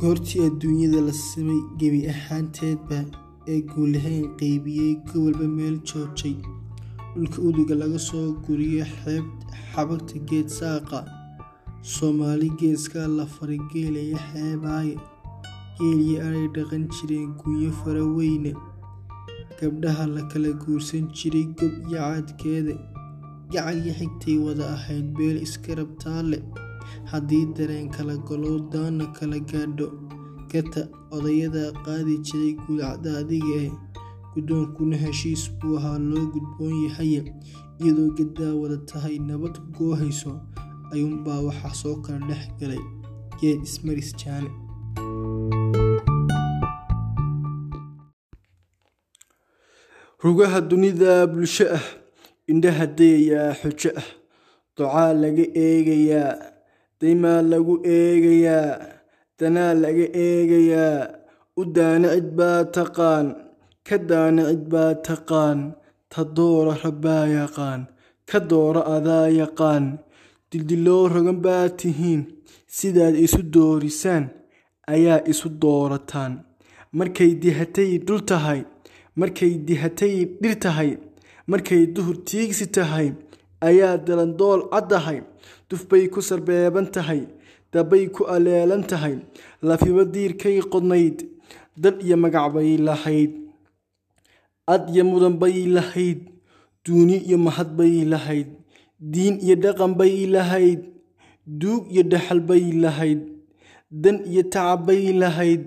goortii adduunyada la simay gebi ahaanteedba ee guulahayn qaybiyey gobolba meel joojay. Dhulka uduga laga soo guriyo xeeb xabagta geed saaqa soomaali geeskaa la farageelaya xeebaaye geeliyo aday dhaqan jireen gunyo faraweyne gabdhaha la kala guursan jiray gob iyo caadkeeda gacal iyo xigtay wada ahayd beel iska rabtaale haddii dareen kala golow daana kala gaadho. Gata odayadaa qaadi jiray guulcada adiga eh guddoonkuna heshiis buu ahaa loo gudboon yahaye iyadoo gadaa wada tahay nabad goohayso ayuunbaa waxaa soo kala dhex galay geed ismaris jaane. Rugaha dunida bulsho ah indhaha dayayaa xujo ah docaa laga eegayaa daymaa lagu eegayaa danaa laga eegayaa. U daana cid baa taqaan ka daana cid baa taqaan. Ta doora rabbaa yaqaan ka doora adaa yaqaan. Dildiloo rogan baa tihiin sidaad isu doorisaan ayaa isu doorataan. Markay dihatay dhul tahay markay dihatay dhir tahay markay duhur tiigsi tahay ayaa dalandool caddahay dufbay ku sarbeeban tahay dabbay ku aleelan tahay lafiba diirkay qodnayd dad iyo magac bay lahayd ad iyo mudan bay lahayd duuni iyo mahad bay lahayd diin iyo dhaqan bay lahayd duug iyo dhaxal bay lahayd dan iyo tacab bay lahayd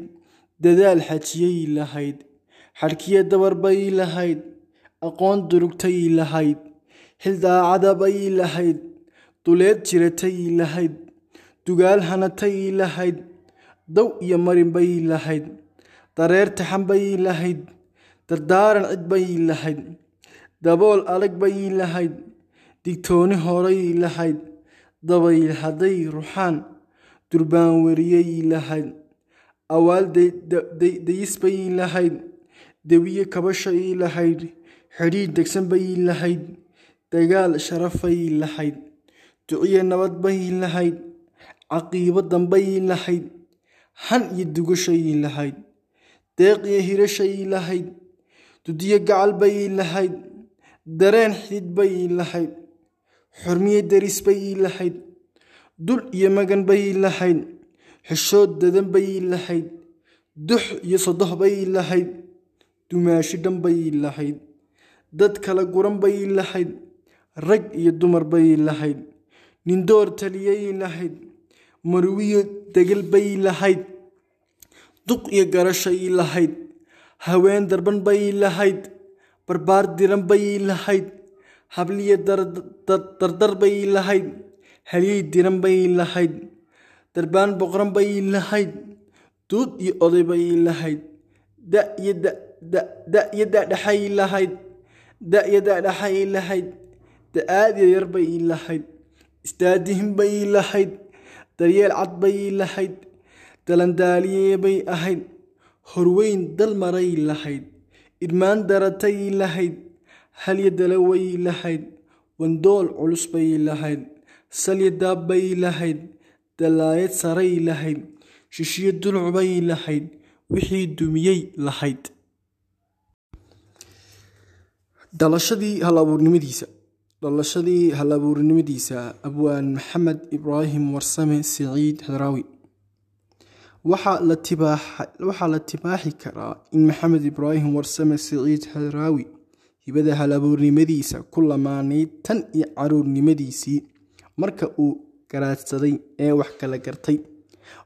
dadaal xajiyay lahayd xadhkiyo dabar bay lahayd aqoon durugtay lahayd xil daacada bay lahayd duleed jiratay lahayd dugaal hanatay lahayd dow iyo marin bay lahayd dareer taxan bay lahayd dardaaran cid bay lahayd dabool adag bay lahayd digtooni horay lahayd dabayl hadday ruxaan durbaan weriyay lahayd awaal dayis bay lahayd dewiye kabashay lahayd xidhiid degsan bay lahayd dagaal sharafay lahayd duciye nabad bay lahayd caqiibo dambay lahayd han iyo dugashay lahayd deeq iyo hirashay lahayd dudiyo gacal bay lahayd dareen xidid bay lahayd xurmiye deris bay lahayd dul iyo magan bay lahayd xishood dadan bay lahayd dux iyo sodoh bay lahayd dumaashi dhan bay lahayd dad kala guran bay lahayd rag iyo dumar bay lahayd. Nindoor taliyay lahayd. Marwiyo degel bay lahayd. Duq iyo garashay lahayd. Haween darban bay lahayd. Barbaar diran bay lahayd. Habliyo dardar bay lahayd. Halyey diran bay lahayd. Darbaan boqran bay lahayd. Duud iyo oday bay lahayd. Da iyo da iyo dadhaxay lahayd. Da iyo dadhaxay lahayd da'aadiya yar bay lahayd istaadihin bay lahayd daryeel cad bay lahayd dalandaaliye bay ahayd horweyn dal maray lahayd idmaan daratay lahayd halya dalaway lahayd wandool culus bay lahayd salya daab bay lahayd dalaayad saray lahayd shishiyo duluc bay lahayd wixii dumiyey lahayd dhalashadii dhalashadii hal-abuurnimadiisa abwaan maxamed ibraahim warsame siciid hadraawi waxaa la tibaaxi karaa in maxamed ibraahim warsame siciid hadraawi hibada hal-abuurnimadiisa ku lamaanayd tan iyo caruurnimadiisii marka uu garaadsaday ee wax kala gartay.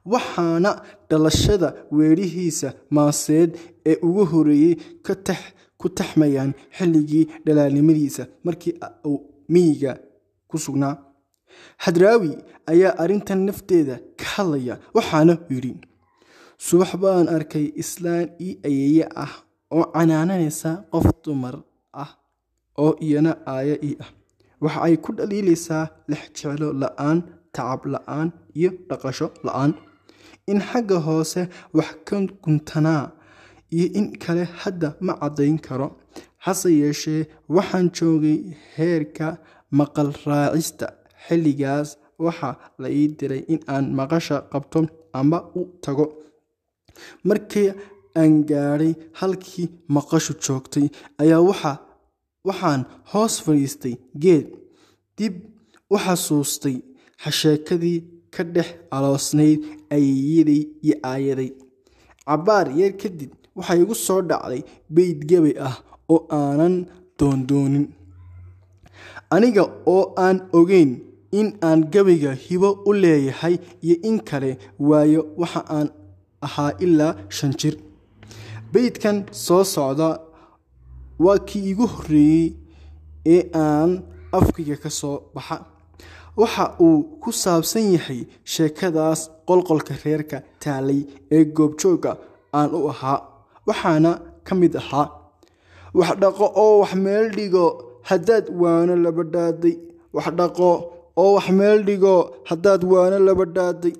Waxaana dhalashada weerihiisa maaseed ee ugu horeeyey ku taxmayaan xilligii dhalaalnimadiisa markii uu miyiga ku sugnaa. Hadraawi ayaa arrintan nafteeda ka hadlaya waxaana yidhi subax baan arkay islaan ii ayeeye ah oo canaananaysa qof dumar ah oo iyana aaya ii ah. Waxa ay ku dhaliilaysaa lex jeclo la'aan tacab la'aan iyo dhaqasho la'aan. In xagga hoose wax ka guntanaa iyo in kale hadda ma caddayn karo. Hase yeeshee waxaan joogay heerka maqal raacista. Xilligaas waxaa la ii diray in aan maqasha qabto ama u tago. Markii aan gaadhay halkii maqashu joogtay ayaa waxaan hoos fadhiistay geed. Dib u xasuustay xasheekadii ka dhex aloosnayd ayeeyaday iyo aayaday. Cabbaar yar kadib waxaa igu soo dhacday beyd gabay ah oo aanan doondoonin. Aniga oo aan ogeyn in aan gabayga hibo u leeyahay iyo in kale waayo waxa aan ahaa ilaa shan jir. Beydkan soo socda waa kii igu horreeyey ee aan afkayga ka soo baxa. Waxa uu ku saabsan yahay sheekadaas qolqolka reerka taalay ee goobjoogga aan u ahaa waxaana ka mid ahaa. Wax dhaqo oo wax meel dhigo haddaad waano laba dhaaday wax dhaqo oo wax meel dhigo haddaad waano laba dhaaday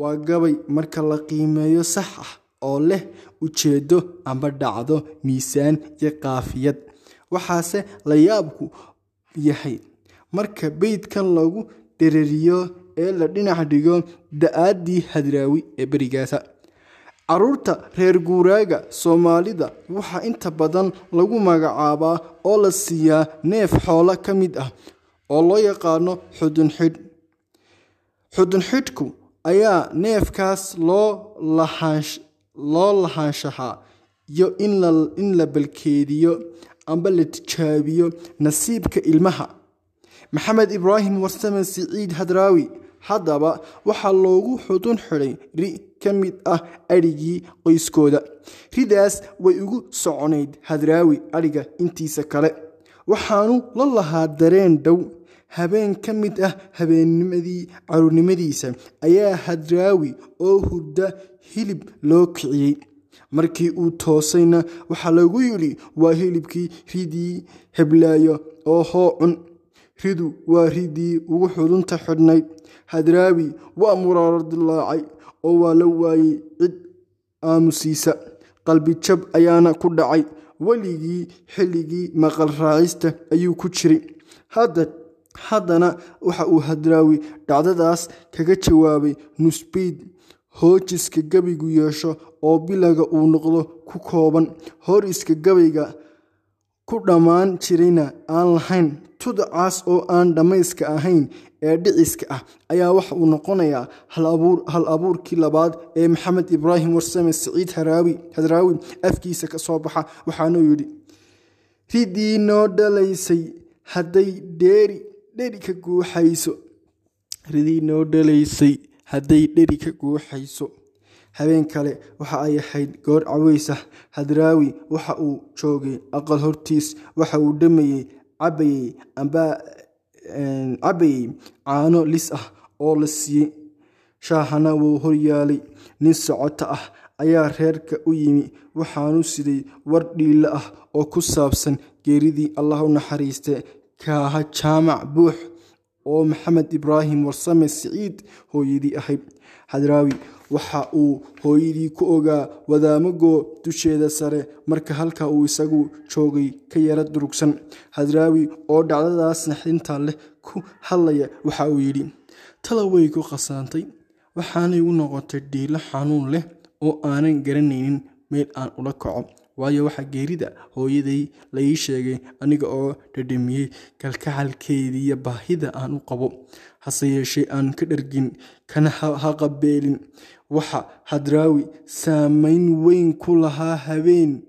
waa gabay marka la qiimeeyo sax ah oo leh ujeeddo amba dhacdo miisaan iyo qaafiyad waxaase la yaabku yahay marka beydkan lagu dhereriyo ee la dhinac dhigo da'aaddii hadraawi ee berigaasa carruurta reer guuraaga soomaalida waxaa inta badan lagu magacaabaa oo la siiyaa neef xoolo ka mid ah oo loo yaqaano xudunxidh xudunxidhku ayaa neefkaas loo lahaanshahaa iyo in la balkeediyo amba la tijaabiyo nasiibka ilmaha. Maxamed ibraahim warsame siciid hadraawi haddaba waxaa loogu xudun xidhay ri ka mid ah adhigii qoyskooda. Ridaas way ugu soconayd hadraawi adhiga intiisa kale. Waxaanu la lahaa dareen dhow. Habeen ka mid ah habeennimadii caruurnimadiisa ayaa hadraawi oo hurda hilib loo kiciyey. Markii uu toosayna waxaa lagu yidhi waa hilibkii ridii heblaayo oo hoo cun ridu waa ridii ugu xudunta xidhnayd hadraawi waa muraaro dilaacay oo waa la waayey cid aamusiisa. Qalbijab ayaana ku dhacay. Weligii xilligii maqal raacista ayuu ku jiray. Haddana waxa uu hadraawi dhacdadaas kaga jawaabay nusbayd hoojiska gabaygu yeesho oo bilaga uu noqdo ku kooban. Horiska gabayga ku dhammaan jirayna aan lahayn tudacaas oo aan dhammayska ahayn ee dhiciska ah ayaa waxa uu noqonayaa hal abuurkii labaad ee maxamed ibraahim warsame siciid hadraawi afkiisa ka soo baxa waxaanuu yidhi ridii noo dhalaysay hadday dheeri dheri ka guuxayso. Ridii noo dhalaysay hadday dheri ka guuxayso. Habeen kale waxa ay ahayd goor cawaysah hadraawi waxa uu joogay aqal hortiis waxa uu dhamayey cabayey cabayey caano lis ah oo la siiyey shaahana wuu horyaalay nin socoto ah ayaa reerka u yimi. Waxaanu siday war dhiilo ah oo ku saabsan geeridii allah u naxariiste kaaha jaamac buux oo maxamed ibraahim warsame siciid hooyadii ahayd. Hadraawi waxa uu hooyadii ku ogaa wadaamagoo dusheeda sare marka halka uu isagu joogay ka yara durugsan. Hadraawi oo dhacdadaas naxdinta leh ku hadlaya waxa uu yidhi tala way ku qasaantay waxaanay u noqotay dhiilo xanuun leh oo aanan garanaynin meel aan ula kaco. Waayo waxaa geerida hooyaday la sheegay aniga oo dhadhamiyey kalkacalkeediiyo baahida aan u qabo. Hase yeeshee aan ka dhargin kana haqabeelin waxa hadraawi saamayn weyn ku lahaa habeen.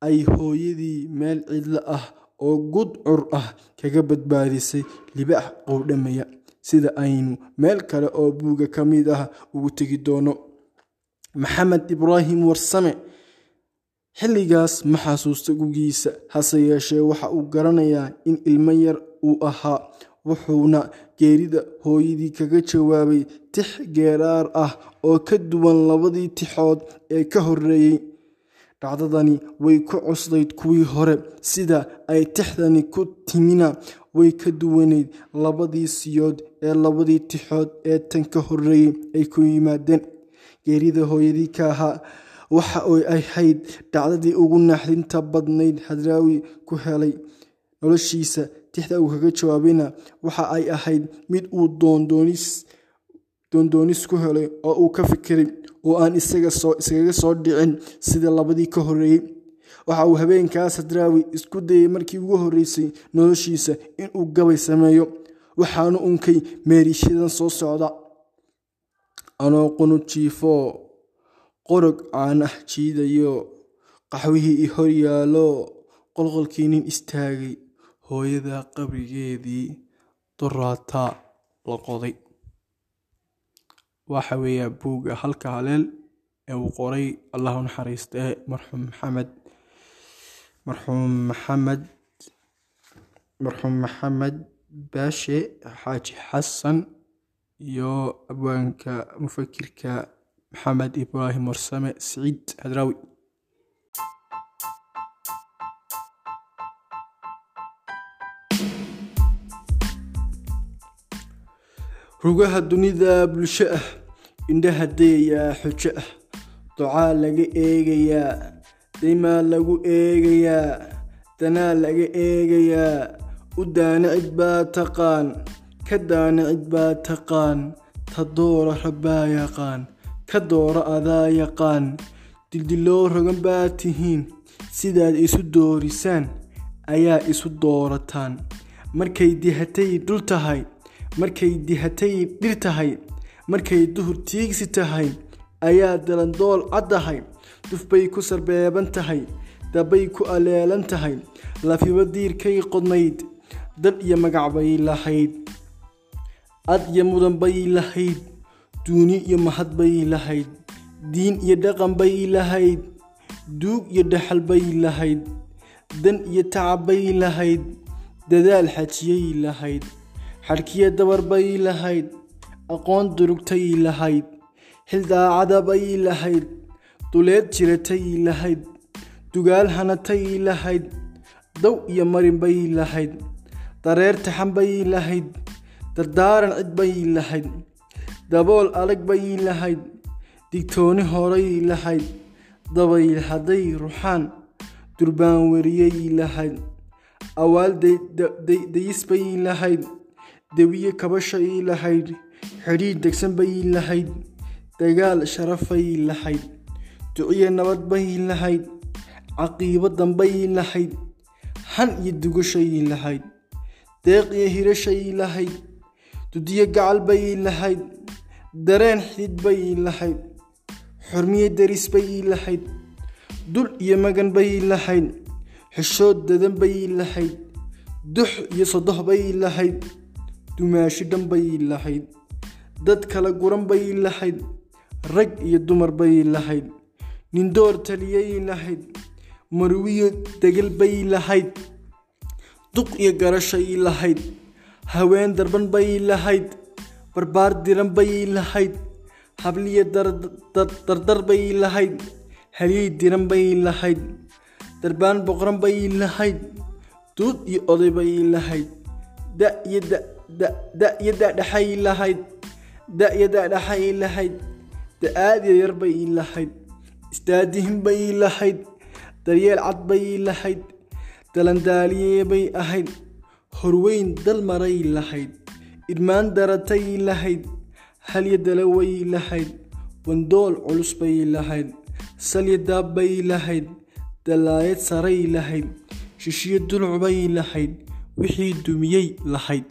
Ay hooyadii meel cidlo ah oo gudcur ah kaga badbaadisay libaax qowdhamaya sida aynu meel kale oo buuga ka mid ah ugu tegi doono maxamed ibraahim warsame. Xilligaas ma xasuusta gugiisa hase yeeshee waxa uu garanayaa in ilmo yar uu ahaa. Wuxuuna geerida hooyadii kaga jawaabay tix geeraar ah oo ka duwan labadii tixood ee ka horreeyey dhacdadani way ku cuslayd kuwii hore sida ay tixdani ku timina. Way ka duwanayd labadii siyood ee labadii tixood ee tan ka horreeyey ay ku yimaadeen geerida hooyadii ka ahaa. Waxa ay ahayd dhacdadii ugu naxdinta badnayd hadraawi ku helay noloshiisa. Tixda uu kaga jawaabayna waxa ay ahayd mid uu doondoonis ku helay oo uu ka fikiray oo aan isaga soo dhicin sida labadii ka horreeyey waxa uu habeenkaas hadraawi isku dayay markii ugu horreysay noloshiisa inuu gabay sameeyo. Waxaanu unkay meerishadan soo socda anoo qunu jiifoo qorog caan ah jiidayo qaxwihii i hor yaalo. Qolqolkii nin istaagay. Hooyada qabrigeedii duraataa la qoday. Waxa weeyaa buugga halka haleel ee uu qoray allahu naxariistee marxuum maxamed. Marxuum maxamed marxuum maxamed baashe xaaji xasan iyo abwaanka mufakirka maxamed ibraahim warsame siciid hadraawi rugaha dunida bulsho ah indhaha dayayaa xujo ah ducaa laga eegayaa daymaa lagu eegayaa danaa laga eegayaa u daana cid baa taqaan ka daana cid baa taqaan ta doora rabbaa yaqaan ka doora adaa yaqaan. Dildiloo rogan baa tihiin sidaad isu doorisaan ayaa isu doorataan. Markay dihatay dhul tahay markay dihatay dhir tahay markay duhur tiigsi tahay ayaa dalandool caddahay. Dufbay ku sarbeeban tahay dabbay ku aleelan tahay. Lafiba diirkay qodnayd dad iyo magac bay lahayd ad iyo mudan bay lahayd duuni iyo mahad bay lahayd diin iyo dhaqan bay lahayd duug iyo dhaxal bay lahayd dan iyo tacab bay lahayd dadaal xajiyay lahayd xadhkiya dabar bay lahayd aqoon durugtay lahayd xil daacada bay lahayd duleed jiratay lahayd dugaal hanatay lahayd dow iyo marin bay lahayd dareer taxan bay lahayd dardaaran cid bay lahayd dabool adag bay lahayd digtooni horay lahayd dabayl hadday ruxaan durbaan weriyay lahayd awaal dayis bay lahayd dewiye kabashay lahayd xidhiid degsan bay lahayd dagaal sharafay lahayd duciye nabad bay lahayd caqiibo dambay lahayd han iyo dugashay lahayd deeq iyo hirashay lahayd dudiyo gacal bay lahayd dareen xidid bay lahayd xurmiye deris bay lahayd dul iyo magan bay lahayd xishood dadan bay lahayd dux iyo sodoh bay lahayd dumaashi dhan bay lahayd dad kala guran bay lahayd rag iyo dumar bay lahayd nindoor taliyay lahayd marwiyo degel bay lahayd duq iyo garashay lahayd haween darban bay lahayd barbaar diran bay lahayd habliyo dardar bay lahayd haliyey diran bay lahayd darbaan boqran bay lahayd duud iyo oday bay lahayd da iyo da iyo dadhaxay lahayd da iyo dadhaxay lahayd da'aadiya yar bay lahayd istaadihin bay lahayd daryeel cad bay lahayd dalandaaliye bay ahayd horweyn dal maray lahayd idmaan daratay lahayd halya dalaway lahayd wandool culus bay lahayd salya daab bay lahayd dalaayad saray lahayd shishiyo duluc bay lahayd wixii dumiyey lahayd